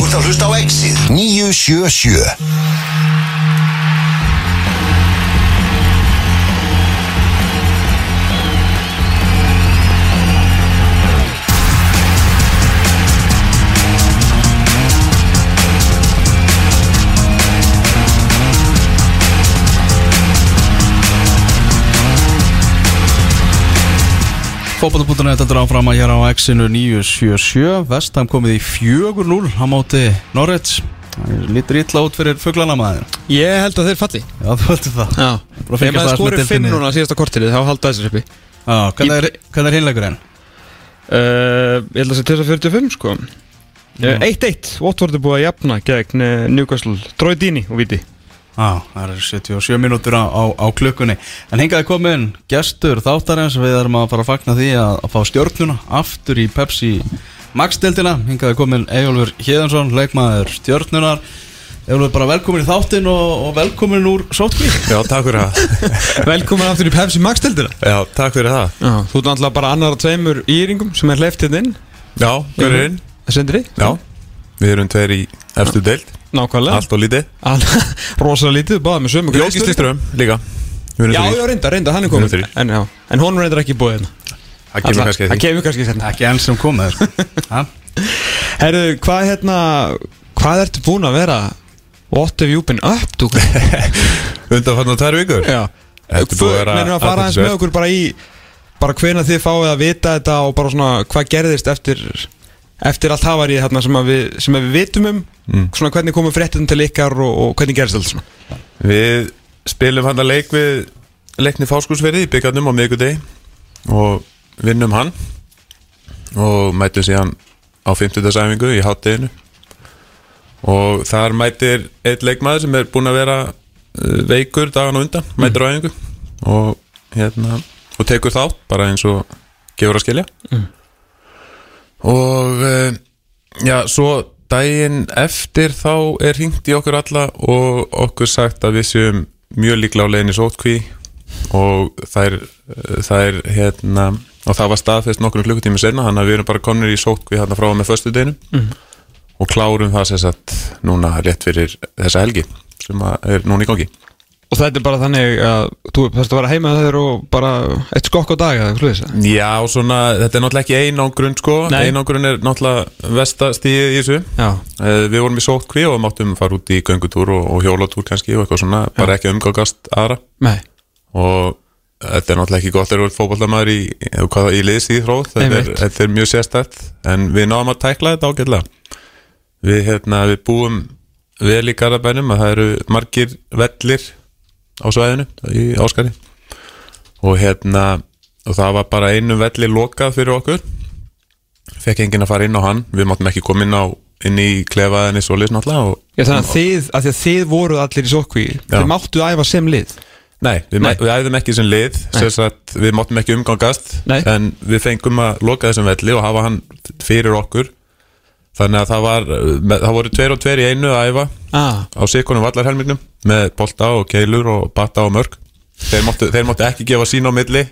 Þú ert að hlusta á Exið 977 Fótbolta.net þetta er áfram að hér á X-inu 977 Vestham komið í 4-0 á móti Norrets Lítur illa út fyrir fugglana maður. Ég held að þeir falli. Já, þú heldur það. Já. Bara Ef maður deildinni. 5 núna síðasta kortirið þá halda þessir uppi. Já, hvernig er, hvernig er hinleikurinn? uh, Ég held að það sé til þess að 45 sko. Uh, 1-1, Watford er búið að jafna gegn uh, Newcastle, Troy Dini og Viti Já, það er 77 mínútur á, á, á klukkunni. En hingaði komin gestur þáttarins. Við erum að fara að fagna því að, að fá stjórnuna Aftur í Pepsi Max-deildina. Hingaði komin Ejólfur Híðansson Leikmaður stjórnunar Ejólfur bara velkomin í þáttin og, og velkomin úr sótkví Já, takk fyrir það. Velkomin aftur í Pepsi Max-deldina Já, takk fyrir það. Já, þú ert náttúrulega bara annar af tveimur íringum sem er hleyft hérna inn. Já, hver er inn? Sendri Já, við erum tveir í efstu deild. Nákvæmlega. Allt og lítið. Rosalega lítið, báða með sömu Jókist í ström líka. Við erum Já, já, reynda, reynda, hann er Við komin erum. En, en hún reynda ekki búið hérna. Það kemur kannski að Það kemur kannski hérna Ekki enn sem komið Ha? Herru, hvað hérna Hvað ertu búin að vera What have you been up to? Undan fann tvær vikur? Já. Þetta búið að vera Mennum að fara aðeins með okkur bara í Bara hvena þið fáið að vita þetta Og bara svona hvað gerðist eftir Eftir allt hafarið þarna sem, við, sem við vitum um Mm. Svona hvernig komum fréttin til ykkar Og, og hvernig gerðist allt svona Við spilum hann að leik við leikni fáskúsverði í byggarnum á miðgudegi og vinnum hann og mætum síðan á 50. sæfingu í hátteginu og þar mætir eitt leikmaður sem er búinn að vera uh, veikur dagan og undan, mætir á æfingu og hérna og tekur þátt bara eins og gefur að skilja og uh, já, svo daginn eftir þá er hringt í okkur alla og okkur sagt að við séum mjög líklega á leiðinni sótkví og það er, það er hérna, og það var staðfest nokkrum klukkutími senna, þannig að við erum bara konur í sótkví hérna frá með föstu deginu og klárum það sem sagt núna rétt fyrir þessa helgi sem er núna í gangi Og þetta er bara þannig að Þú þarfst að vera heima þegar og bara Eitt skokk á dag eða eitthvað sluðis Já, svona, þetta er náttúrulega ekki einangrun sko, einangrun er náttúrulega vestastíð í þessu. Já. Eh, Við vorum í sótkví og máttum fara út í göngutúr og, og hjólatúr kannski og eitthvað svona, bara ekki umgangast aðra. Nei. Og þetta er náttúrulega ekki gott þegar þú ert fótbollamæður í, í, hvað- í liðs í þrótt. Þetta, er- þetta er mjög sérstætt en við náðum að tækla þetta ágætlega. Við, hérna, við búum vel í Garabænum að það eru margir vellir á svæðinu í Áskari og hérna og það var bara einu velli lokað fyrir okkur. Fekk enginn að fara inn á hann. Við máttum ekki koma inn á inn í klefaðinni svo liðs náttúrulega Já þannig að þið, að að þið voruð allir í sótkví Þið máttu æfa sem lið? Nei, við, Nei. Við æfðum ekki sem lið. Sem sagt, við máttum ekki umgangast. Nei. en við fengum að loka þessum velli og hafa hann fyrir okkur þannig að það var það voru tveir og tveir í einu að æfa ah. á sikonum vallarhelmingnum með bolta og keilur og batta og mörg þeir máttu, þeir máttu ekki gefa sín á milli.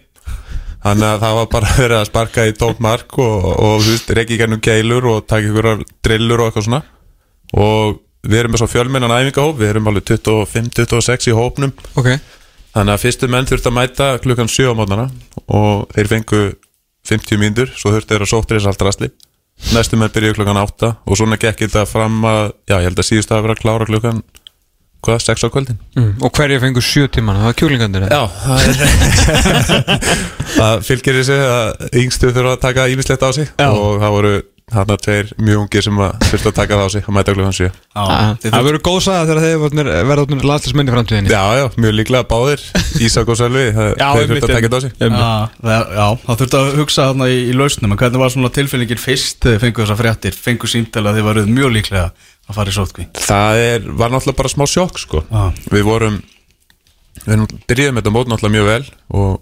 Þannig að það var bara verið að sparka í tómt mark og, og þú veist, reiki gennum keilur og taka ykkur drillur og eitthvað svona. Og við erum með svo fjölmennan æfingahóp við erum alveg 25-26 í hópnum. Ok. Þannig að fyrstu menn þurfti að mæta klukkan 7 á mótnana og þeir fengu 50 mínútur, svo þurfti þeir að sóttir þess allt rastli. Næstu menn byrjuðu klukkan 8 og svona gekk þetta fram að, já, ég held að síðust að vera að klára klukkan, hvað, 6 á kvöldin? mm. Og hverju fengur sjö tíman, það var kjúlingandir? Já, það er, það fylgir þessi að yngstu þurfa að taka ímislegt á sig Já. og það voru þarna tveir mjög ungir sem að þurftu að taka það á sig að mæta klukkan 7. Ah, Það verður góð saga þegar vornir- verða í framtíðinni Já, já, mjög líklega báðir, Ísak og Sölvi, það- þeir þurftu að taka þetta á sig. einmitt. Já, það- það þurfti að hugsa þarna í, í lausnum en hvernig var svona tilfinningin fyrst þegar þið fengu þessa fréttir, fengu símtala þið varuð mjög líklega að fara í sótkví Það er, var náttúrulega bara smá sjokk sko. Já. Við vorum Við byrjuðum þetta mót náttúrulega mjög vel og,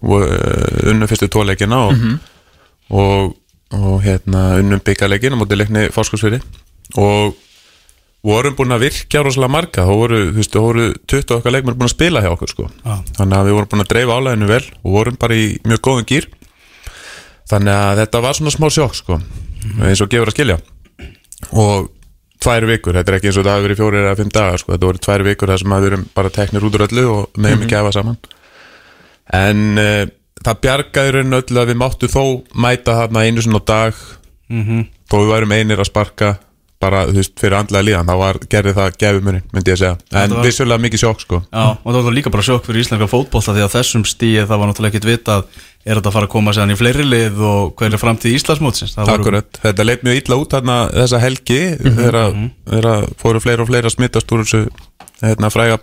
og og, hérna unnum byggarleikin á móti leikni fárskursfyrir og vorum búin að virkja rosalega marga. Þá voru, þú veist, þá voru 20 okkar leikmenn búin að spila hjá okkur sko. Já. þannig að við vorum búin að dreifa álæðinu vel og vorum bara í mjög góðum gýr þannig að þetta var svona smá sjokk sko, eins og gefur að skilja. Og tvær vikur, þetta er ekki eins og það hafi verið fjórir eða fimm dagar, sko, þetta voru tvær vikur þar sem að við erum bara teknir út úr öllu og meðum ekki að hafa saman. En uh, það bjargaði raun öllu að við máttu þó mæta þarna einu á dag. Þó við værum einir að sparka bara, þú veist, fyrir andlega líðan þá var, gerði það gefumurinn, myndi ég að segja en var- vissulega mikið sjokk, sko. Já, og það var líka bara sjokk fyrir íslenska fótbolta því að þessum stíi það var náttúrulega ekkit vitað er þetta að fara að koma sér í fleiri lið og hver er framtíð Íslandsmótsins? Það voru- Akkurat, þetta leit mjög illa út þarna þessa helgi þegar þegar fóru fleira og fleira smittast úr þessu hérna, fræga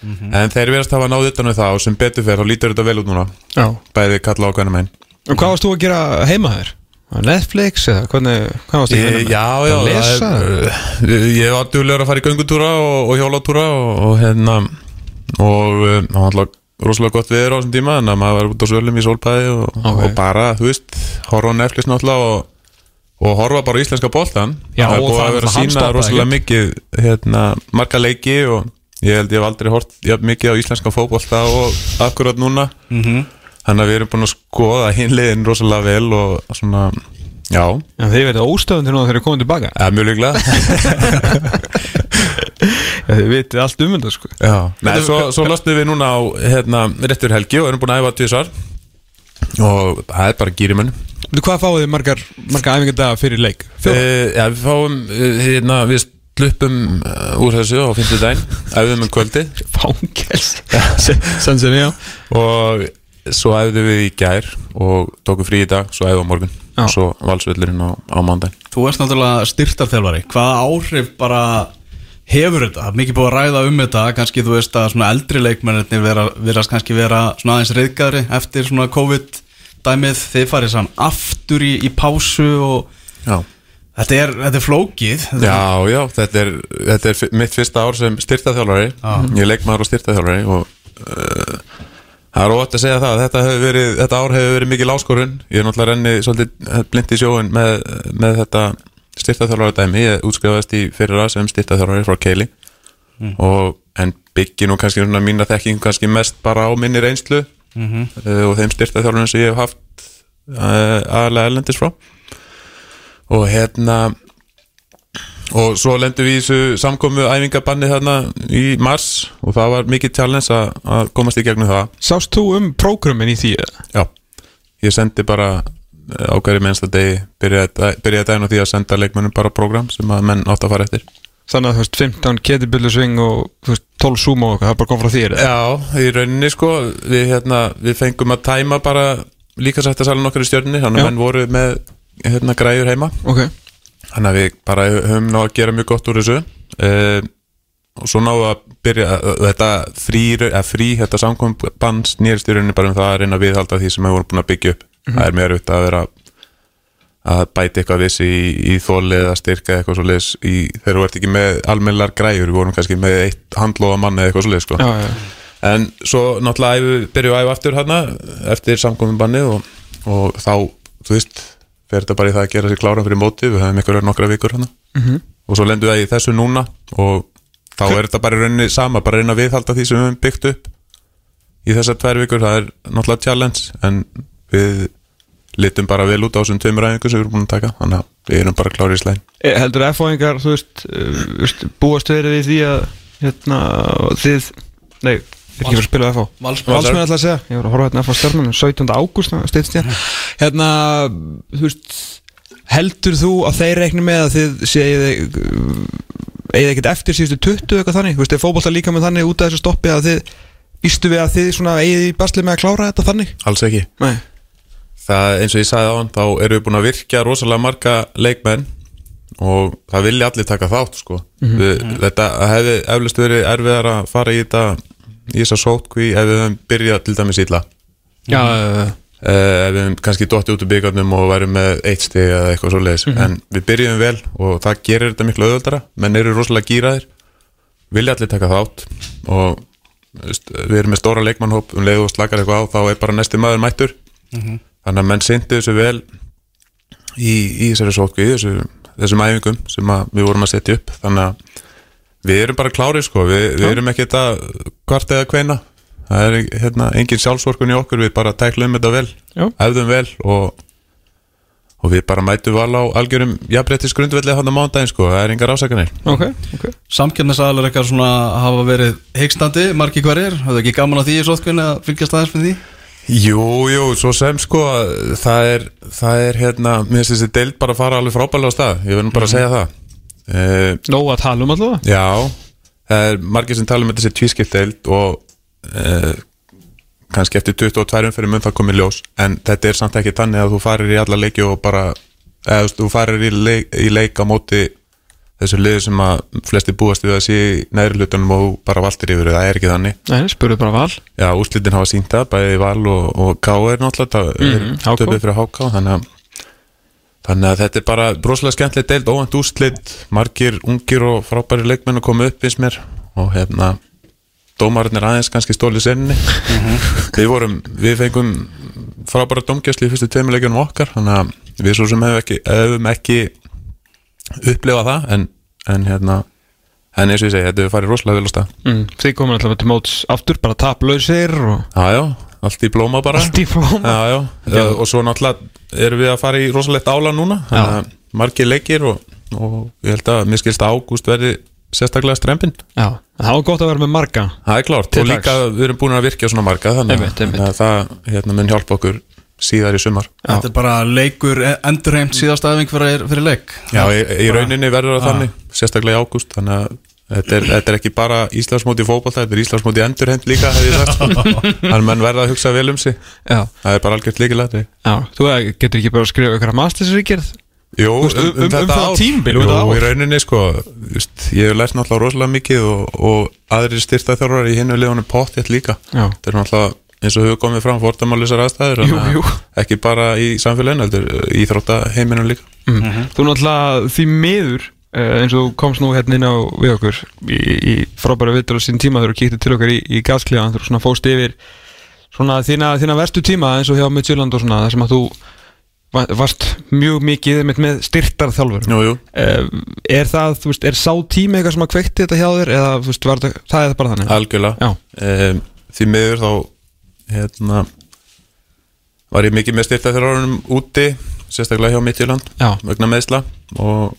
partí en þeir verðast hafa náð utan við það og sem betur fer þá lítur þetta vel út núna Já bæði kalla á hvernig megin Og hvað varst þú að gera heima þér? Netflix eða hvernig, hvað varst þú að gera? Já, já, lesa? það er, ég var duglegur að fara í göngutúra og, hjólatúra og, og hérna og um, það var alltaf rosalega gott viður á þessum tíma en að maður var út á svölum í sólpæði og, Ok. og bara, þú veist, horfa á Netflix náttúrulega og, og horfa bara íslenska boltan Já, það er búið að er vera að sína rosalega mikið hérna, marga leiki og ég held ég hef aldrei hort mikið á íslenska fótbolta og akkurat núna. Mhm. þannig að við erum búin að skoða hinliðin rosalega vel og svona, já. Já, þið verðið óstöðundir núna þegar þið komið tilbaka. Eða mjög líklega. Já, þið vitið allt um þetta sko. Já, Nei, svo, svo lostum við núna á hérna, réttur helgi og erum búin að æfa tvisar og það er bara gýri menn Þú, Hvað fáið þið margar, margar æfingardaga fyrir leik? Uh, Já, við fáum uh, hérna, við sluppum uh, úr þessu á fimmtu daginn æfðum um kvöldi Fangels Sannsinn, já. Og svo æfðum við í gær og tókum frí í dag, svo æfðum á morgun. Já. og svo valsvöllurinn á, á mándaginn Þú ert náttúrulega styrtarþjálfari. Hvaða áhrif bara hefur þetta? Það er mikið búið að ræða um þetta. Kannski þú veist að svona eldri leikmennir vera, verast kannski vera svona aðeins reyðgæðri eftir svona COVID dæmið þið farið sann aftur í, í pásu og Já, þetta er, þetta er flókið. Þetta já, já þetta, er, þetta er mitt fyrsta ár sem styrtaþjálfari ég er leikmaður og styrtaþjálfari og uh, það er óvægt að segja það. Þetta, verið, þetta ár hefur verið mikil áskorun. Ég er náttúrulega renni svolítið blind í sjóin með, með þetta styrtaþjálfari dæmi, ég útskrifaðist í fyrra sem styrtaþjálfari frá Keili. Og en byggi nú kannski svona mína þekking kannski mest bara á minni reynslu uh, og þeim styrtaþjálfarum sem ég hef haft uh, aðalega erlendis frá og hérna og svo lendum við í þessu samkomu æfingabanni þarna í mars og það var mikið challenge að, komast í gegnum það Sást þú um prógrumin í því? já, ég sendi bara á hverju mennsta degi byrjaði daginn á því að senda leikmönnum bara program sem að menn átt að fara eftir Þannig að þú veist 15 ketibullusving og veist 12 sumo og eitthvað, það bara kom frá þér? Já, í rauninni sko við, hérna, við fengum að tæma bara líka sætt að salin okkar í stjörninni þannig að menn voru með hérna, græjur heima. Ok. Þannig að við bara höfum náðu að gera mjög gott úr þessu. Uh, og svo náðu að byrja uh, þetta frí, uh, frí þetta samkombann snýrst í rauninni bara um það að reyna að viðhalda því sem við vorum búin að byggja upp. Það er mjög auðvitað að vera að bæti eitthvað vissi í, í þóli eða styrka eitthvað svo leis í, þegar þú ert ekki með almennilegar græjur við vorum kannski með eitt handlóða mann eða eitthvað svo leis sko. En svo náttúrulega æfu, byrju að æfa aftur hérna eftir samkombanni og, og þá, þú veist fer þetta bara í það að gera sér kláran fyrir móti við höfum ykkur nokkra vikur hérna. Mhm. og svo lendum við í þessu núna og þá er þetta bara í rauninni sama bara reyna að viðhalda því sem við höfum byggt upp í þessar tvær vikur, það er náttúrulega challenge en við litum bara vel út á þessum tveimur æfingu sem við erum búin að taka þannig að við erum bara klárið í slæn E, Heldur F-fóingar, þú veist, uh, veist búast verið við því að hérna, þið Nei, er ekki fyrir að spila F-fó Valsmenn. Ætla að segja, ég var að horfa hérna F-fó stjarnan 17. ágúst, steytist ég Hérna, þú veist Heldur þú að þeir reikni með að þið segið eigið ekkert eftir síðustu 20 eitthvað þannig, þú veist, er fótbolta líka með þannig út af þessu stoppi að þið Býstu við að þið svona eigið í basli með að klára þetta þannig? alls ekki Nei það eins og ég sagði á hann þá erum við búin að virkja rosalega marga leikmenn og það vilja allir taka þátt sko. við, þetta hefði eflust verið erfiðar að fara í þetta í þessa sótkví ef við höfum byrjað til dæmis illa. Já, uh, ef við höfum kannski dotti út úr byggarnum og værum með eitt stig eða eitthvað svo leiðis en við byrjum vel og það gerir þetta miklu auðvöldara menn eru rosalega gýraðir vilja allir taka þátt og veist, við erum með stóra leikmannhóp um leið og slakar eitthvað á þá er bara næsti maður mættur. Þannig að menn syndu þessu vel í, í þessari sótkví þessu, þessum æfingum sem að við vorum að setja upp. Þannig að við erum bara klárið sko. Við, við erum ekki þetta hvart eða hveina það er hérna, engin sjálfsvorkun í okkur. Við bara tæklum þetta vel Já. hefðum vel og, og við bara mætum val á algjörum jafnbrettis grundvelli hann á mándaginn sko, það er engar ásakanir. Ok, ok. Samkjarnisaðalar eitthvað svona hafa verið heikstandi, margi hverjir, hafðu ekki gaman á því í sótkvinni að fylgjast aðeins með því? Jú, jú, svo sem sko það er, það er hérna mér finnst þessi deild bara að fara alveg frábælega á stað. Ég verðum bara að segja það uh, Nó að tala um allavega? Já, það er margir sem tala um þetta þessi tvískipt deild og uh, kannski eftir 22 fyrir mun það komið ljós en þetta er samt ekki þannig að þú farir í alla leiki og bara eða þú farir í leik, í leik á móti þessu liðu sem að flesti búast við að sé í neðri hlutunum og bara valtir yfir það er ekki þannig. Nei, spurðu bara val. Já, úrslitin hafa sínt það, bæði Val og, og K er náttúrulega Mhm, mm, HK. töfið fyrir HK þannig að, þannig að þetta er bara broslega skemmtilegt deild, óvænt úrslit margir ungir og frábæri leikmenn að koma upp eins mér. Og hérna dómarinn er aðeins kannski stólið senni. Við vorum, við fengum frábæra dómgjösli í fyrstu tveimilegjunum okkar þannig að við svo sem hefum ekki, hefum ekki upplifað það en, en hérna en eins og ég segi, þetta hefur farið rosalega vel á stað. Mm. Þið komum allavega til móts aftur bara taplausir og Já, já, allt í blóma bara. Allt í flóma Já, já, já, og svo náttúrulega erum við að fara í rosalegt ála núna. Margir leikir og, og ég held að mér skilst að ágúst verði sérstaklega strempin Já, það var gott að vera með marga það er klárt. og líka við erum búin að virkja svona marga þannig, að- Einmitt, einmitt. að það hérna, mun hjálpa okkur síðar í sumar. Þetta er bara leikur endurheimt síðast aðeins fyrir, fyrir leik. Já, í, í rauninni verður það þannig sérstaklega í ágúst þannig að þetta er, þetta er ekki bara Íslandsmóti fótbolta, þetta er Íslandsmóti endurhend líka hefði ég sagt þannig að menn verða að hugsa vel um sig Já, það er bara algjört líkilæti já Þú eh, getur ekki bara að skrifa ykkur að mastersríkjörð Jú, veist, um- um- um þetta það ár. tímabil, um Jú, þetta ár. í rauninni sko just, Ég hef lært náttúrulega rosalega mikið og, og aðrir styrta þjálfar í hinnu liðunum pottjætt líka Já. Þetta er náttúrulega eins og hefur komið fram fórtamálisar aðstæður Jú, jú. Ekki bara í samfélaginu, heldur í þrótta heiminum líka mm. Þú náttúrulega því miður eins og þú komst nú hérna inn á við okkur í, í frábæra viðtal á sín tíma þegar þú kíkti til okkar í, í gaskliðan þú svona fóst yfir svona þína, þína verstu tíma eins og hjá Midtjylland og svona þar sem að þú va- varst mjög mikið með, með styrtar þjálfur Jú, jú, er það, þú veist, er sá tími eitthvað sem að kveikti þetta hjá þér eða þú veist, þetta, það er bara þannig? Algjörlega. Um, Því miður þá hérna var ég mikið með styrta þjálfarunum úti sérstaklega hjá Midtjöland já. vegna meðsla og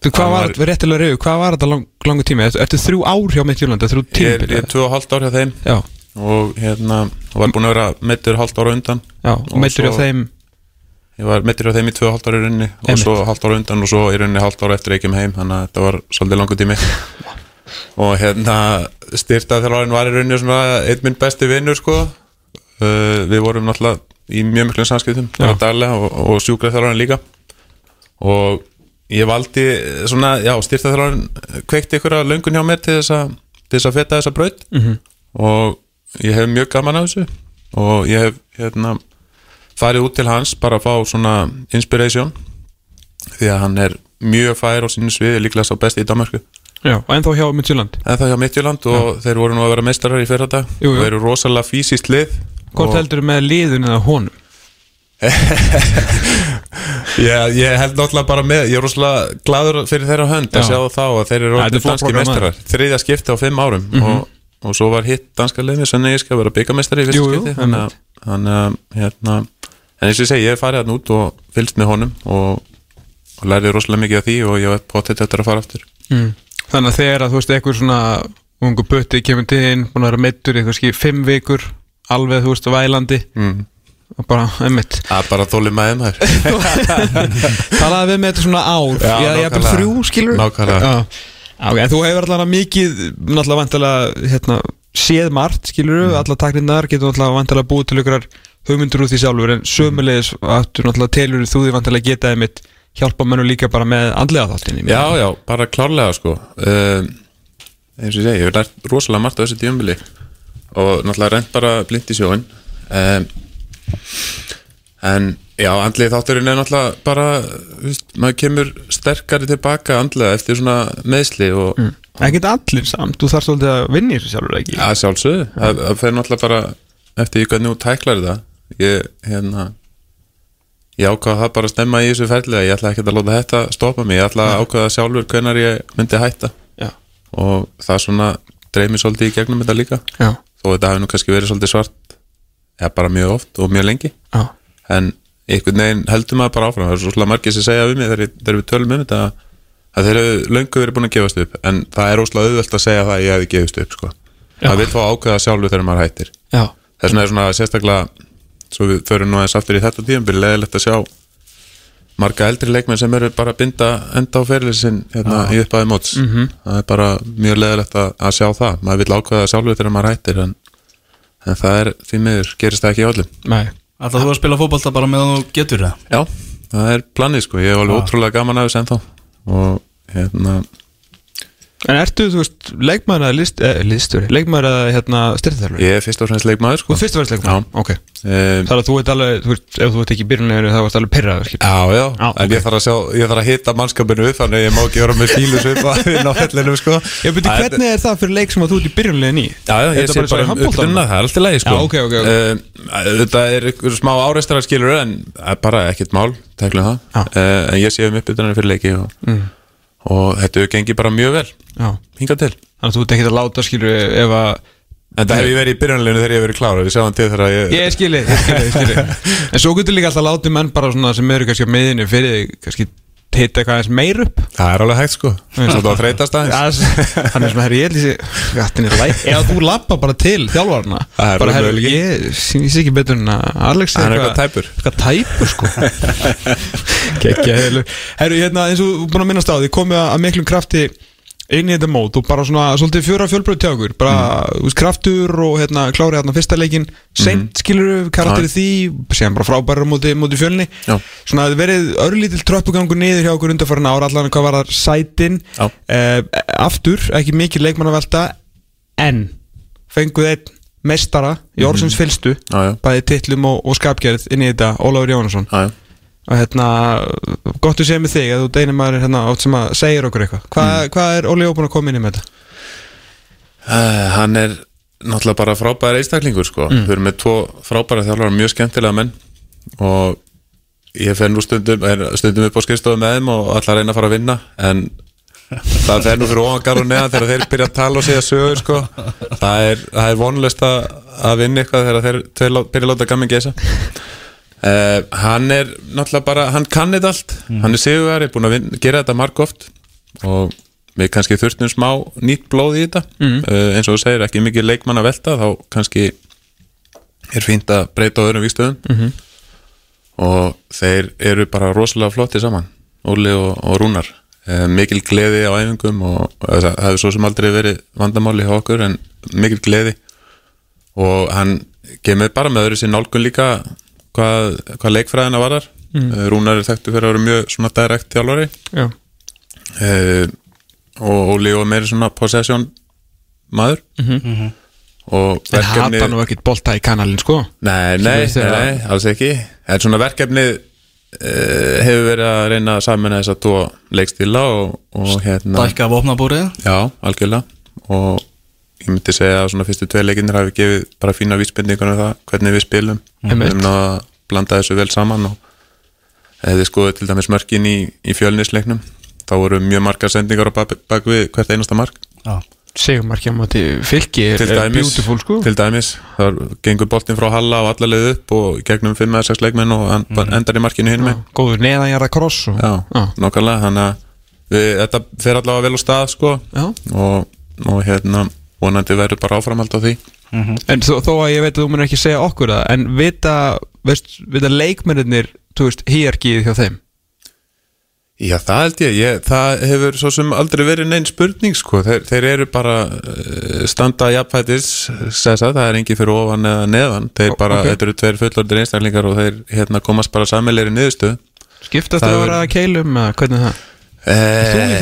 Þú, hvað var, var- réttilega reyðu, hvað var þetta lang, langu tími? Ertu, ertu þrjú ár hjá Midtjylland, þrjú tími? ég er tvö og hálft ár hjá þeim. Já, og hérna var búin að vera meittur hálft ára undan. Já, og Og meittur hjá þeim ég var meittur hjá þeim í tvö og hálft ára í rauninni og svo hálft ára undan og svo í rauninni hálft ára eftir ekki heim þannig að þetta var svolítið langur tími. Og hérna styrtað þjálfarinn var í rauninni svona einn minn besti vinnur sko. Uh, við vorum náttúrulega í mjög miklum samskiptum og, og sjúkrað þjálfarinn líka. Og ég valdi svona, já, styrtað þjálfarinn kveikti ykkur að löngun hjá mér til þess að til þess að feta þessa braut. Mhm. og ég hef mjög gaman af þessu. Og ég hef hérna farið út til hans bara að fá svona inspiration. Því að hann er mjög fær á sínu sviði líklega sá besti í Danmarku Já, og ennþá hjá Midtjylland. En það hjá Midtjöland og þeir voru nú að vera meistarar í fyrra dag. Jú, jú. og eru rosalega fysiskt lið Hvort og heldur með liðun eða honum? ég, ég held náttúrulega bara með ég er rosalega gladur fyrir þeirra hönd að Já. sjá þá að þeir eru er flott danski meistarar þriðja skipti á fimm árum og, og svo var hitt danska liðni sem ég skal vera byggameistari í fyrsta skipti þannig að- að hérna en eins og ég segi, ég hef farið hann út og fylgst með honum og, og lærið rosalega mikið af því og ég hef potið þetta að fara aftur Mm. Þannig að þegar að þú veist eitthvað svona ungu butti kemur til þín búin að vera vikur alveg þú veist vælandi mm. Bara, einmitt. Er bara þólið með þeim þær. Talaði við með þetta svona ár. Já, ég er bara þrjú, skilur Nákvæmlega. Já, Já, ok, en þú hefur allavega mikið náttúrulega vantilega hérna, séð margt, skilur Mm. við, alla takninnar getur náttúrulega vantilega búið til ykkur hugmyndur úr því sjálfur, en sömulegis aftur náttúrulega telur þú því vantilega geta einmitt hjálpa mennu líka bara með andlega þáttinni Já, já, bara klárlega sko. Um, eins og ég segi, ég hef lært rosalega margt á þessu djömbili og náttúrulega reynd bara blind í sjóin um, en já, andlið þátturinn er náttúrulega bara, veist, maður kemur sterkari tilbaka andlega eftir svona meðsli og mm. Ekkert allir samt, þú þarf svolítið að vinna í þessu sjálfur ekki? Að sjálfsögðu, það, það fer náttúrulega bara eftir því hvernig þú tæklar þetta ég, hérna ég ákvaða það bara að stemma í þessu ferðlega ég ætla ekki að láta þetta stoppa mig. Ég ætla að ákvaða sjálfur hvenar ég myndi hætta. Já, og það svona dreif mér svolítið í gegnum þetta líka. Já, þó þetta hafi nú kannski verið svolítið svart eða bara mjög oft og mjög lengi. Já. En einhvern veginn heldur maður bara áfram. Það er svo svolítið margir sem segja um mig þegar, við tölum um þetta að þeir eru löngu verið búin að gefast upp. En það er óslega auðvelt að segja það að ég hefði gefist upp sko. það vil fá ákveða sjálfu þegar maður hættir. Já, þess vegna er svona sérstaklega svo við förum nú aðeins aftur í þetta tíum byrja leðilegt að sjá marga eldri leikmenn sem eru bara að binda enda á fyrirlisin hérna í uppæði móts. Það er bara mjög leðilegt að, að sjá það. Maður vil ákveða sjálfu þegar maður hættir en, en það er því miður gerist það ekki í öllum. Nei. Ætlaðu þú að spila fótbolta bara meðan þú getur það? Já, það er planið sko, ég hef alveg ótrúlega gaman af þessu ennþá. Og hérna En ertu, þú veist, leikmaður að list, eh, listuri, leikmaður að hérna styrþjálfur? ég er fyrst og fremst leikmaður Þú sko ert fyrst að vera leikmaður? Já. Ok um, Það er að þú veit alveg, þú veist, ef þú ert ekki í byrjunleginu þá varst alveg pyrraður, skil Já, já, Já, en ok. ég þarf að sjá, ég þarf að hitta mannskapinu upp þannig að ég má ekki vera með fílu svipa inn á fellinu sko Ég Það er- hvernig er það fyrir leik sem að þú ert í byrjunleginu í? Já, já, Er ég þetta sé bara og um upprunna, það er alltaf leið sko Já, ok, ok, ok. Eh, Þetta er og, þetta hefur gengið bara mjög vel. Já. Hingað til. Þannig að þú ert ekki að láta, skilur, ef að En það hef ég verið í byrjunarleginu þegar ég hef verið klára Við sjáum til þegar að ég Ég skilji, ég skilji, En svo getur líka alltaf látið menn bara svona sem eru kannski á miðinu fyrir kannski hitta eitthvað aðeins meir upp. Það er alveg hægt sko. Svo það þreytast aðeins. Já, Hann er svona, herri, ég er læk Eða þú lappa bara til þjálfarna Það er Bara, möguleiki. ég sé ekki betur en að Alex er eitthvað tæpur. Eitthvað tæpur, sko. Herri, hérna, eins og búin að minnast á því Komið að miklum krafti í þetta mót og bara svona svolítið fjóra fjölbröð tjá okkur bara mm. veist, kraftur og hérna klári hérna fyrsta leikin seint skilur við karakter í því séðan bara frábæra móti, móti fjölni. Já. svona það verið örlítil tröppugangur niður hjá okkur undarfærin ára allan hvað var það sætin. Eh, aftur, ekki mikið leikmann að velta en fenguð einn meistara í orðsins fylstu. Bæði titlum og, og skapgerð inn í þetta Ólafur Jónasson. Og hérna, gott að segja með þig að þú deynir maður hérna átt sem að segir okkur eitthvað Hva, hvað er Óli Jóbúin að koma inn í með þetta? Uh, hann er náttúrulega bara frábæður einstaklingur sko. Mm. við erum með tvo frábæra þjálfara mjög skemmtilega menn og ég fer nú stundum er stundum upp á skrifstofu með þeim og allar reyna að fara að vinna en það fer nú fyrir ofangar og neðan þegar þeir byrja að tala og segja sögur sko. það er, er vonlust að, vinna eitthvað þegar þeir, byrja að láta gamin gesa uh, hann er náttúrulega bara, hann kann þetta allt. Hann er sigurveri, búin að vinna, gera þetta marg oft. Og við kannski þurftum smá nýtt blóð í þetta. Uh, eins og þú segir, ekki mikið leikmann að velta þá kannski er fínt að breyta á öðrum víkstöðum og þeir eru bara rosalega flotti saman Óli og, og Rúnar. Uh, mikil gleði á æfingum og það það hefur svo sem aldrei verið vandamáli hjá okkur en mikil gleði. Og hann kemur bara með öðru sér nálgun líka hvað, hvað leikfræðina varar mm. Rúnar er þekktu fyrir að vera mjög svona direkt þjálfari. Já, uh, og Óli og meiri svona possession maður. Og en hata nú ekkit bolta í kanalinn sko. Nei, nei, þið nei, alls ekki. En svona verkefnið uh, hefur verið að reyna að samina þess að tvo leikstíla og, og hérna Dækka vopnabúrið. Já, algjörlega. Og ég myndi segja að svona fyrstu tvei leikinir hafi gefið bara fína vísbendingar um það hvernig við spilum. Við erum náða að blanda þessu vel saman og ef þið skoðu til dæmis mörkin í, í fjölnisleiknum þá voru mjög margar sendingar á bak, bak við hvert einasta mark. Já, Segumarkja mátti fylki er, til dæmis, sko. Til dæmis. Þar gengur boltinn frá Halla og alla leið upp og gegnum 5-6 leikmenn og en, endar í markinu hinn með Góður neðanjara kross og, já, Já. nokkarlega þannig að við, þetta fer allavega vel á stað sko. Og, og hérna vonandi verður bara áframhald á því. En þó, þó að ég veit að þú munir ekki segja okkur það En vita, veist, vita leikmennir hýjarkið hjá þeim? Já, það held ég, ég, það hefur svo sem aldrei verið neinn spurning sko, þeir, þeir eru bara uh, standa jafnfætis, það er engi fyrir ofan eða neðan, þeir bara, ok. þetta eru tveir fullordir einstaklingar og þeir hérna komast bara sammelegri niðurstöð Skiptast Það að er- vera keilum hvernig er það?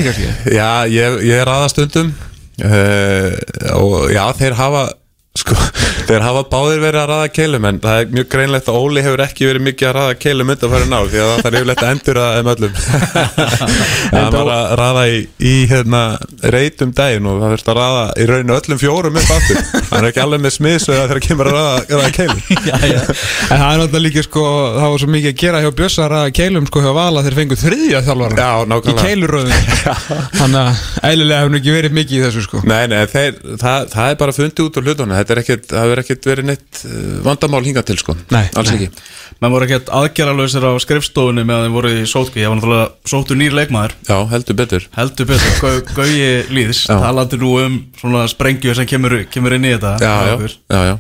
kannski? Já, ég, ég er aða stundum uh, og já, þeir hafa sko, þeir hafa báðir verið að raða keilum en það er mjög greinlegt að Óli hefur ekki verið mikið að raða keilum undan fyrir ná því að það er yfirleitt að endur að þeim öllum. Það var að raða í, í hérna, reytum daginn og það þurft að raða í rauninu öllum fjórum upp aftur. Hann er ekki alveg með smiðsöða þegar kemur að raða, raða keilum. Já, já. En það er náttúrulega líka sko Það var svo mikið að gera hjá Bjössar að keilum sko hjá Vala þeir fengu þriðja þjálfara Já, Í keiluröðin Að Þetta er ekkit, það hefur ekkit verið neitt uh, vandamál hingað til sko. Nei, alls nei. ekki. Menn voru ekkert aðgerralausir á skrifstofunni meðan þeim voru í sótki, ég var náttúrulega sóttu nýr leikmaður. Já, heldur betur. Heldur betur, Gau- Gauji Líðs Já. talandi nú um svona sprengju sem kemur, kemur inn í þetta Já, já, já, já.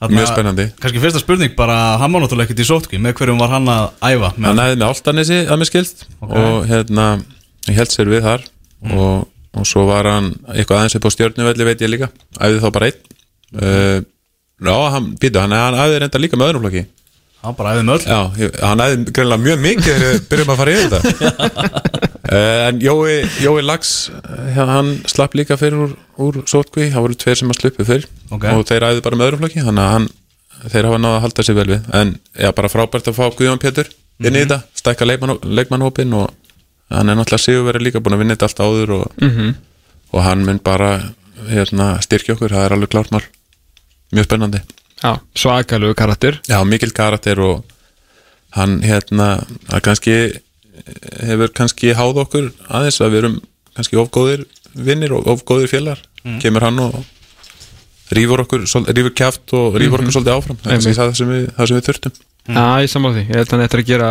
Þarna- Mjög spennandi. Kannski fyrsta spurning bara, hann var náttúrulega ekkert í sótki með hverjum var hann að æfa? Með, Hann hefði með Áltanesi að mér skilst og hérna, ég held sér við þar. Og, og svo var hann eitthvað aðeins upp á stjörnuvelli veit ég líka. Æfði þá bara einn uh, Já, hann, býtu, hann, hann æfði reynda líka með öðrum flokki. Hann bara æfði með öll Já, ég, hann æfði greinlega mjög mikið þegar við byrjum að fara yfir þetta. Uh, En Jói, Jói Lax uh, hann slapp líka fyrir úr, úr sótkví, það voru tveir sem að sluppu fyrir Ok. og þeir æfði bara með öðrum flokki þannig að hann, þeir hafa náða að halda sér vel við. En já, bara frábært að fá Guðjón Pétur inn í þetta, stækka leikmann, leikmannhópin og hann er náttúrulega sigurverið líka búin að vinna þetta allt áður og, -hmm. og hann mun bara hérna, styrkja okkur, það er alveg klárt mál mjög spennandi. Já, svakalegu karakter. Já, mikil karakter og hann hérna kannski hefur kannski háð okkur aðeins að við erum kannski ofgóðir vinnir og ofgóðir félagar. Kemur hann og rýfur okkur rýfur kjaft og rýfur okkur svolítið áfram. Það er það sem við, það sem við þurftum. Já, ég saman því, ég held að hann eftir að gera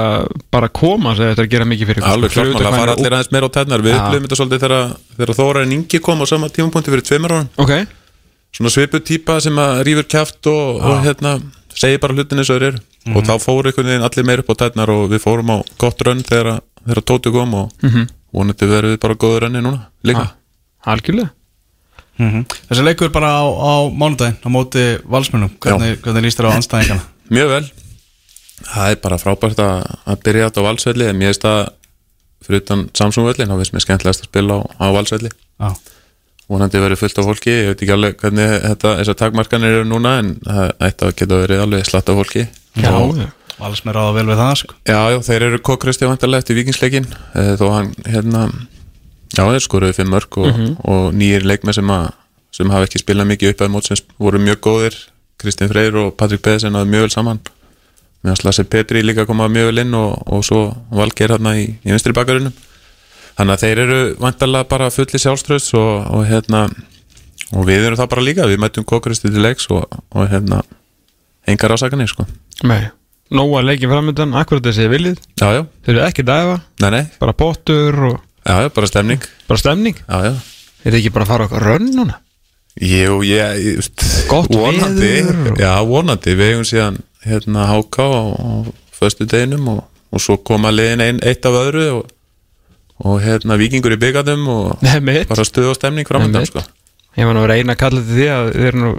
bara koma, það eftir að gera mikið fyrir alveg klart, hvað fara allir aðeins meira á tætnar við upplifum þetta svolítið þegar, þegar Þórarin Ingi kom á sama tímapunkti fyrir tveimur árum. Ó- Ok, svona svipu típa sem að rýfur kjaft og, og hérna segir bara hlutin eins og þeir eru. Mhm. og þá fóru einhvern veginn allir meir upp á tætnar og við fórum á gott rönn þegar, þegar Tóti kom og Mhm. vonandi verðum við bara góður rönni núna líka. Algjörlega. Mhm. þessi leikur bara á, á mánudaginn á móti valsmennum, hvernig, hvernig líst þér á anstæðingana mjög vel. Það er bara frábært að, að byrja þetta á valsvelli en mér finnst það fyrir utan Samsung völlin þá finnst mér skemmtilegast að spila á, á valsvelli. Já, vonandi verið fullt af fólki. Ég veit ekki alveg hvernig þetta, þessar takmarkanir eru núna en það ætti að geta verið alveg slatt af fólki. Já, og, já. valsmenn ráða vel við það sko. já, já, þeir eru kokkrösti vantarlega eftir vikingsleikin eh, þó hann, hérna já, þeir skoruðu fimm mörg og, og nýjir leikmenn sem, að, sem hafa ekki spilað mikið upp að mót sem voru mjög góðir. Kristinn Freyr og Patrik Pedersen náðu mjög vel saman. Meðan Slassi Petri líka koma mjög vel inn og, og svo Valgeir hérna í, í vinstri bakarunum þannig að þeir eru vantarlega bara fulli sjálfströðs og, og hérna og við erum það bara líka, við mætum kokkrösti til leiks og, og hérna engar ásakanir sko. Nei, nóga leikið framöndan, akkurat þessi þið viljið. Já, já, Þeir eru ekki dæfa, nei, nei, bara pottur og já, bara stemning. Bara stemning? Er þið ekki bara að fara okkur rönn núna? Jú, ég, ég Gott vonandi, veður og- Já, vonandi, við hefum síðan hérna háká á, á föstu deginum og, og svo koma liðin ein, eitt af öðru og, og hérna vikingur í byggarnum og Nei, mitt bara stuð og stemning framöndan sko. Ég var nú að reyna að kalla þetta því að þið eru nú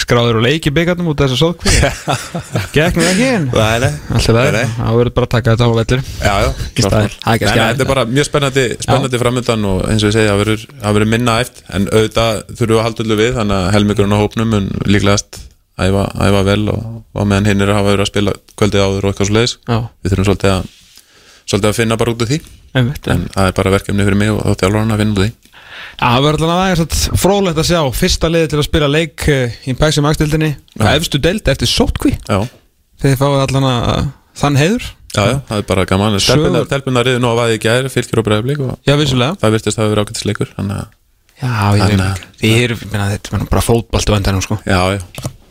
skráður og leiki byggarnum út af þessu sótkví nú ekki en Alltaf það, þá verður bara að taka þetta á vellir Þetta er bara mjög spennandi, spennandi framöndan og eins og ég segi, það verður- minna eft en auðvitað þurfum við að halda öllu við þannig að helmingurinn á hópnum mun líklegast æfa, æfa vel og, og meðan hinn er að hafa verið að spila kvöldið áður og eitthvað svo leiðis við þurfum svolítið að, svolítið að finna bara út af því. Einmitt. En það er bara verkefni fyrir mig og þá þjálfur að finna út af því. Já, það verður alveg aðeins að frólægt að sjá Fyrsta liði til að spila leik eh, í Pæksi Magstildinni Já. Efstu deild eftir sótkví Já, Þegar þið fáið allan að þann heiður. Já, já, það er bara gaman. Sögur- Stelpunar riðu nú að vaði í gær, fylgjur og bregðarblík og Já, vissulega. Það virtist að það verið ágættisleikur þannig að, Já, ég Þannig veit. að- ekki Þið eru, minna, þetta er bara fótbolti vendanum sko. Já, já,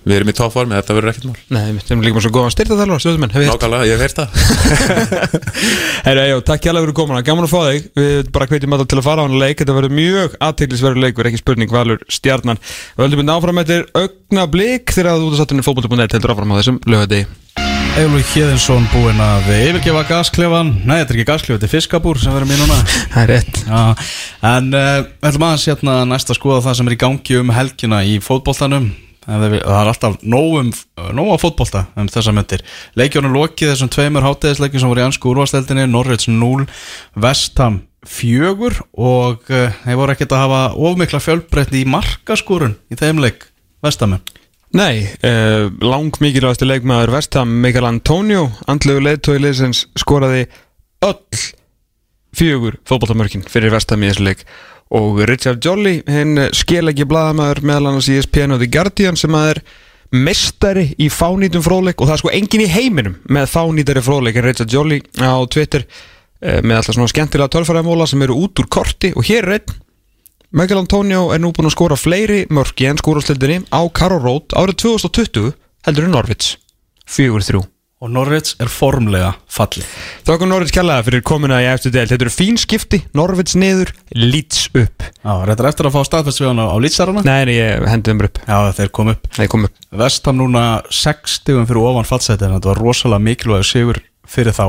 við erum í toppformi þetta verður ekkert mál. Nei, við erum líka bara svo góðan styrtaþjálfur Stöðumenn, hefur Nákvæmlega, ég hef heyrt það. Herra, já, takk hjá fyrir komuna, gaman að fá þig. Við bara hvetjum alltaf til að fara á hann leik. Þetta verður mjög aðteglisverður leikur, ekki spurning Valur stjarnan. Við höldum við áfram eftir augna blik Þegar að út af sattunni fótbolti.net heldur áfram á þessum lögadegi Eilur Hjeðinsson búinn að yfirgefa gasklefan. Nei, þetta er ekki gasklef, þetta er fiskabúr sem verðum í núna Það er rétt. Já, en uh, við ætlum aðeins hérna næst að skoða það sem er í gangi um helgina í fótboltanum það er, alltaf nóg, um, nóg af fótbolta um þessa myndir leikjónu lokið þessum tveimur hátæðisleikjum sem voru í ansku úrvasteldinni Norrids 0, Vestham 4 og uh, þeir voru ekkert að hafa ofmikla fjölbreytni í markaskorun í þeim leik Vesthamin Nei, uh, lang mikilvægasti leikmaður Vestham Mikael Antonio Andlegu leiðtói liðsins skoraði öll fjögur fótboltamörkin fyrir Vestham í þessu leik og Richard Jolly, hinn skelegi blaðamaður meðal annars í ESPN og The Guardian sem að er mestari í fánýtum fróðleik og það er sko engin í heiminum með fánýtari fróðleik en Richard Jolly á Twitter uh, með alltaf svona skemmtilega tölfæramóla sem eru út úr korti. Og hér er einn. Michael Antonio er nú búin að skora fleiri mörki en skórastildinni á Karol Road árið 2020 heldur en Norvits 4-3 Og Norvits er formlega fallið. Þakka Norvits kjallaða fyrir komuna í eftir del Þetta eru fín skipti, Norvits niður, Leeds upp. Já, þetta er eftir að fá hann á, lýtsarana Nei, nei, ég hendi þeim upp. Já, þeir kom upp. Nei, kom upp. Vestam núna 6 stigum fyrir ofan fallseti en þetta var rosalega mikilvæg sigur fyrir þá.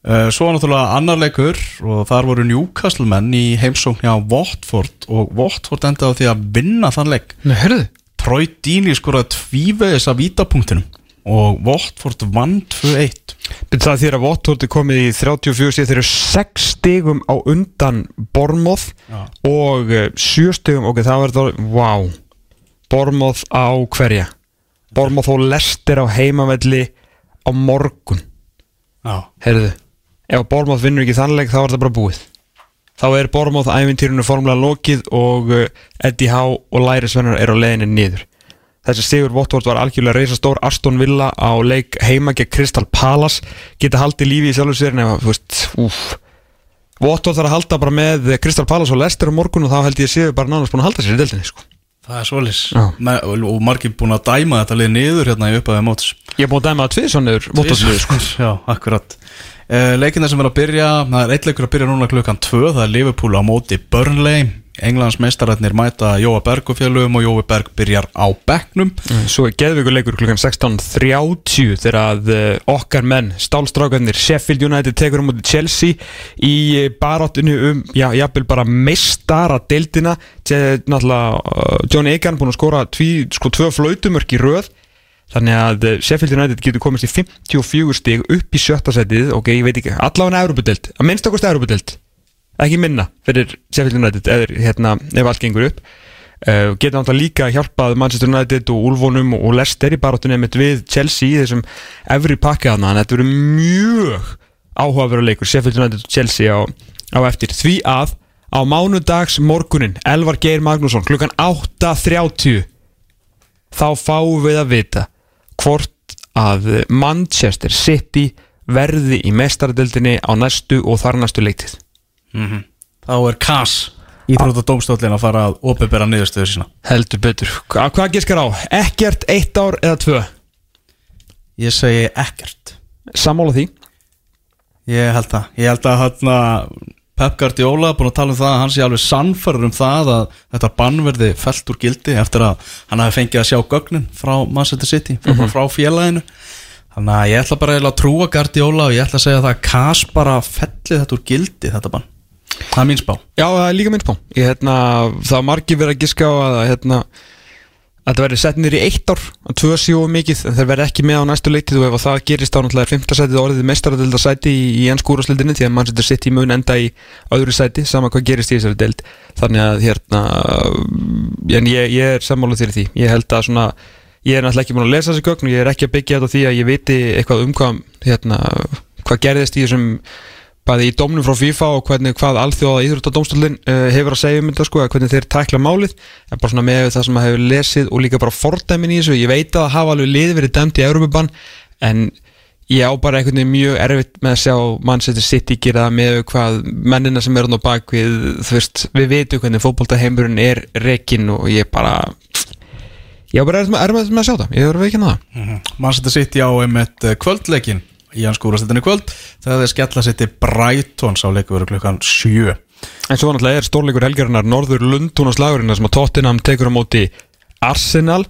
Uh, Svo var náttúrulega annar leikur og þar voru Newcastle menn í heimsókn hjá Watford og Watford endaði á því að vinna þann leik. Nei, Troy Deeney skoraði tvívegis af vítapunktinum og Watford vann 2-1 Byrð það þér að Watford er komið í 34 stíð Þeir eru 6 stigum á undan Bormoth Já. og 7 stigum, ok, það það Wow Bormoth á hverja? Bormoth og Lester á heimavelli á morgun. Já, Heyrðu, ef Bormoth vinnur ekki þannleik þá er það bara búið. Þá er Bormoth æfintýrunu formulega lokið og uh, Eddie Howe og Lærisvennar eru á leiðinni niður Þessi Sigur Watford var algjörlega reisastór Aston Villa á leik heima gegn Crystal Palace. Geta haldið lífi í sjálfu sér nema, þú veist, úf Watford þarf að halda bara með Crystal Palace og Leicester á morgun og þá held ég séu bara nánast búin að halda sér í deildinni sko. það er svolis Já. og, margir búin að dæma þetta lið niður hérna í upphæði móts. Ég er búin að dæma það tvið svona Watford lið, sko. Já, akkurat. Uh, Leikina sem er að byrja, það er eitt leikur að byrja núna klukkan 2, það er Liverpool á móti Burnley Englands meistarætnir mæta Jóa Berg og Jói Berg byrjar á bekknum. Svo er geðvíkuleikur klukkan 16.30 þegar að uh, okkar menn, stálstrákarnir Sheffield United tekur um út Chelsea í uh, baráttinu um, já, jafnvel bara meistara deildina til náttúrulega uh, John Egan búin að skora tví, sko tvö flautumörk í röð. Þannig að Sheffield United getur komist í 54 stig upp í sjötta setið. Ok, ég veit ekki, allavega Európa-deild að minnst okkur Európa-deild ekki minna fyrir Sheffield United eða hérna, ef allt gengur upp. Uh, geta náttúrulega líka hjálpað Manchester United og Ulfonum og Leicester í barátunni mitt við Chelsea í þessum efri pakka þannig að þetta verður mjög áhugaverður leikur Sheffield United og Chelsea á, á eftir. Því að á mánudags morgunin Elvar Geir Magnússon klukkan 8.30 þá fáum við að vita hvort að Manchester City verði í mestaradöldinni á næstu og þar næstu leiktið Þá er Kass Íþrótt og dómstólinn að fara að opibera niðurstöðu sína. Heldur betur. Hva, hvað giskar á? ekkert eitt ár eða tvö? Ég segi ekkert. Sammála því. Ég held það. Ég held að hérna Pep Guardiola búin að tala um það að hann sé alveg sannfæður um það að þetta bann verði felt úr gildi eftir að hann hafi fengið að sjá gögnin frá Manchester City, frá, mm frá félaginu. Þannig að ég ætla bara að trúa Guardiola og ég ætla að segja það að Kass bara felli þetta úr gildi þetta bann það er mín spá. Já, það er líka minn spá. Ég, hérna, Það var margir verið að giska á að hérna, að það verði sett í eitt ár að tvö sjóu mikið, en þeir verði ekki með á næstu leitið og ef að það gerist þá náttúrulega er fymta sætið orðið mestaradölda sæti í, í ennskúrasleildinni því að Manchester City mun enda í öðru sæti, sama hvað gerist í þessari deild. Þannig að hérna ég, ég er sammáluð fyrir því. Ég held að svona, ég er náttúrulega ekki búin að lesa þessi gögn og ég er ekki að byggja þetta því að ég viti eitthvað um hvað hérna, hvað gerðist í þessum bæði í dómnum frá FIFA og hvernig hvað alþjóða íþróttadómstólinn uh, hefur að segja um þetta sko, hvernig þeir tækla málið. En bara svona með það sem maður hefur lesið og líka bara fordæmin í þessu, ég veit að það hafa alveg liði verið dæmt í Európa-bann en ég á bara einhvern veginn mjög erfitt með að sjá Manchester City gera með hvað mennina sem er hann á bakvið þú veist, við veitum hvernig fótboltaheimurinn er rekin og ég bara ég á bara erfitt með, að sjá það. Ég verður ekki að það. Manchester City á einmitt eh, kvöldleikin í hans skúrastettinni kvöld þegar þeir skella sitt í Brighton sá leikur verið klukkan 7 En svo náttúrulega er stórleikur helgarinnar Norður Lundúna slagurinn sem að Tottenham tekur á móti Arsenal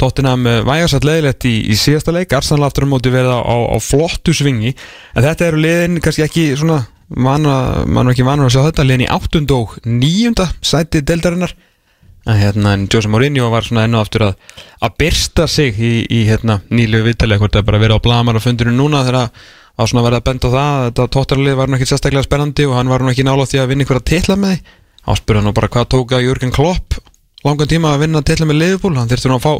Tottenham eh, vægarsat leiðilegt í, í síðasta leik Arsenal aftur á móti verða á, á flottu svingi en þetta eru liðin kannski ekki svona mann var ekki vanur að sjá þetta liðin í 8. og 9. sæti deildarinnar en hérna Jose Mourinho var svona ennu aftur að að byrsta sig í, í hérna nýlegu viðtali hvort það bara verið á blamar á fundinu núna þegar að svona verið að benda á það að þetta tóttarlið var nú ekki sérstaklega spennandi og hann var nú ekki nála því að vinna einhverja titla með því. Áspurða nú bara hvað tók að Jörgen Klopp langan tíma að vinna titla með Liverpool? Hann þurfti nú að fá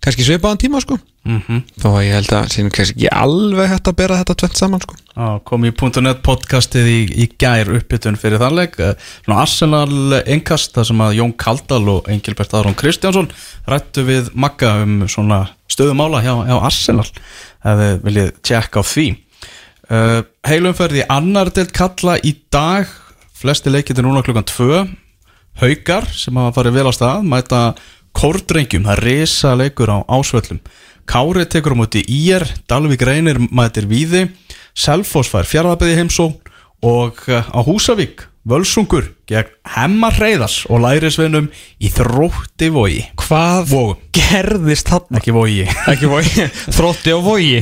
kannski svipaðan tíma sko. Mm -hmm. að ég held að sínum kannski ekki alveg hægt að bera þetta tvent saman sko. Kom í .net podcastið í, í gær uppbytun fyrir þannleik. Svona Arsenal engast þar sem að Jón Kaldal og Engilbert Aron Kristjánsson rættu við Magga um svona stöðumála hjá, hjá Arsenal. Ef þið viljið tjekka á því. Uh, heilumferð í annar deilt kalla í dag. Flesti leikið er núna klukkan 2 Haukar sem hafa farið vel á stað mæta Kórdrengjum, það er risa leikur á ásvöllum. Kári tekur á móti Ír, Dalvík reynir mætir Víði Selfoss fær fjárðabæði heimsó og eh, á Húsavík Völsungur gegn Hemmar Reyðars og lærisveinum í þrótti vogi. Hvað Vogum. gerðist þarna? ekki vogi. Ekki vogi, þrótti á vogi.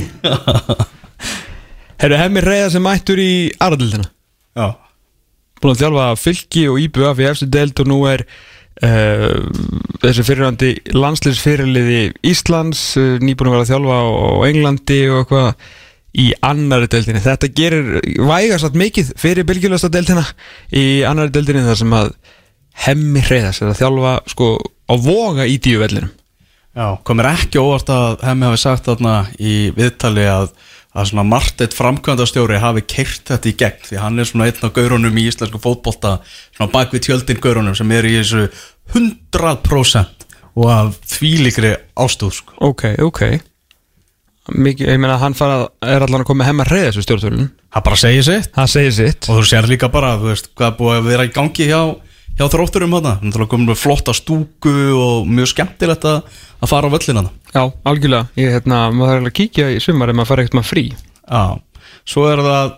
Herru, hemmi reyða sem mættur í Araldildina Já, Búin að þjálfa fylki og IBF í efstu deild og nú er uh, þessi fyrirhandi landsliðsfyrirliði Íslands uh, nýbúin að vera að þjálfa á, Englandi og eitthvað í annari deildinni. Þetta gerir vægast að mikið fyrir bylgjulösta deildina í annari deildinni þar sem að hemmi reyðas er að þjálfa sko á voga í díuvellinum. Já, komir ekki óvart að hemmi hafi sagt þarna í viðtali að, að svona Marteit framkvæmdastjóri hafi keirt þetta í gegn því hann er svona einn af gaurunum í íslensku fótbolta svona bak við tjöldin gaurunum sem er í þessu 100% og af þvílikri ástúð sko. Ok, ok. Mikið, ég meina að hann fara, er allan að koma með hemmi reyðas við stjórnvölinn. Það bara segir sitt Það segir sitt. og þú sér líka bara, þú veist, hvað búið að vera í gangi hjá, hjá þrótturum Það er komin með flotta stúku og mjög skemmtilegt að, að fara á völlina Já, algjörlega, ég hérna, maður þarf að kíkja í sumar ef maður fara ekkert maður frí. Já, svo er það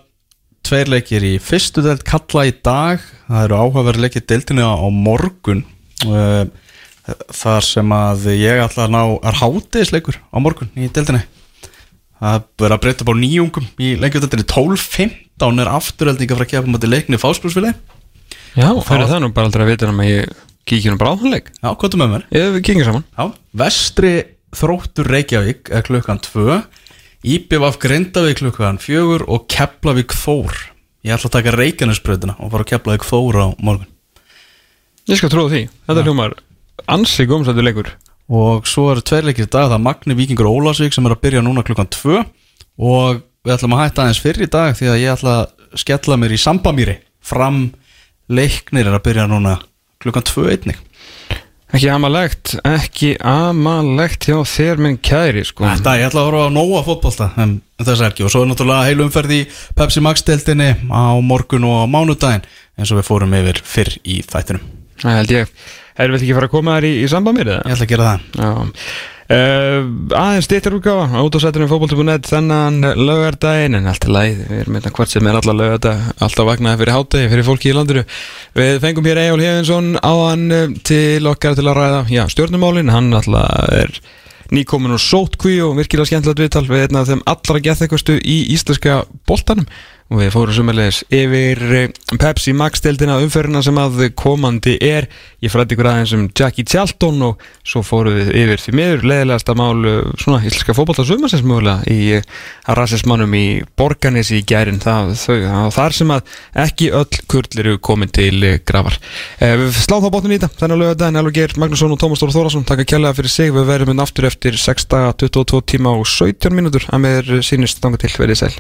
tveir leikir í fyrstu deild kalla í dag. Það eru áhugaverð leikir deildinu á morgun. Uh, þar sem að ég ætla að ná er hátegisleikur á morgun í deildinu það verður að breyta bá nýjungum í leikjudeldinu 12-15 er afturöldinga frá að gefa mæti leikni fáspjósfili Já, það er nú bara aldrei að vita um að ég kíkja nú bara á þann leik. Já, hvað er með mér? Ég við kíkja saman. Já, vestri þróttur Reykjavík er klukkan 2 Íbjöf Grindavík klukkan 4 og Keflavík Þór. Ég ætla að taka Reykjanesbröðina og fara að Keflavík Þór á morgun. Ég skal trúa því, þetta hljómar ansi gómsættu leikur. Og svo eru tveir leikir í dag. Það er Magni Víkingur Ólásvík sem er að byrja núna klukkan 2 og við ætlum að hætta aðeins fyrir í dag því að ég ætla að skella mér í Sambamýri fram leiknir er að byrja núna klukkan 2 einnig. Ekki amalegt, ekki amalegt hjá þér minn kæri sko. Þetta, ég ætla að horfa á nóa fótbolta um, þess ekki. Og svo er náttúrulega heil umferð í Pepsi Max deildinni á morgun og á mánudaginn eins og við fórum yfir fyrr í þættinum. Það held ég. Erum við ekki fara að koma þær í, í eða? Ég ætla að gera það. Já Aðeins stýttar útgáfa út á sættunum fótboll.net þennan lögardaginn en allt er læð, við erum einnig hvort sem er alla lögardag alltaf vaknaði fyrir hátegi fyrir fólki í landinu. Við fengum hér Egil Hefinsson á hann eh, til okkar til að ræða já, stjórnumálin, hann alltaf er nýkomin og sótkví og virkilega skemmtilegt viðtal við einn af þeim allra gethekvastu í íslenska boltanum og við fórum summerlegis yfir eh, Pepsi Max-deildina umferðina sem að komandi er. Ég frætti ykkur aðeins um Jackie Charlton og svo fórum við yfir því miður. Leðilegasta mál eh, svona íslenska fótbolta sumarsins mögulega í uh, rassismannum í Borganes í gærin það, þau, þar sem að ekki öll kurl eru komin til grafar. Uh, við sláðum þá bóttin í þetta. Þennan lögadaginn Elvar Geir Magnússon og Tómas Dóra Þórasson takk að kjærlega fyrir sig. Við verðum inn aftur eftir 6 daga 22 tíma og 17 mínútur að með sínist þanga til. Verið sæl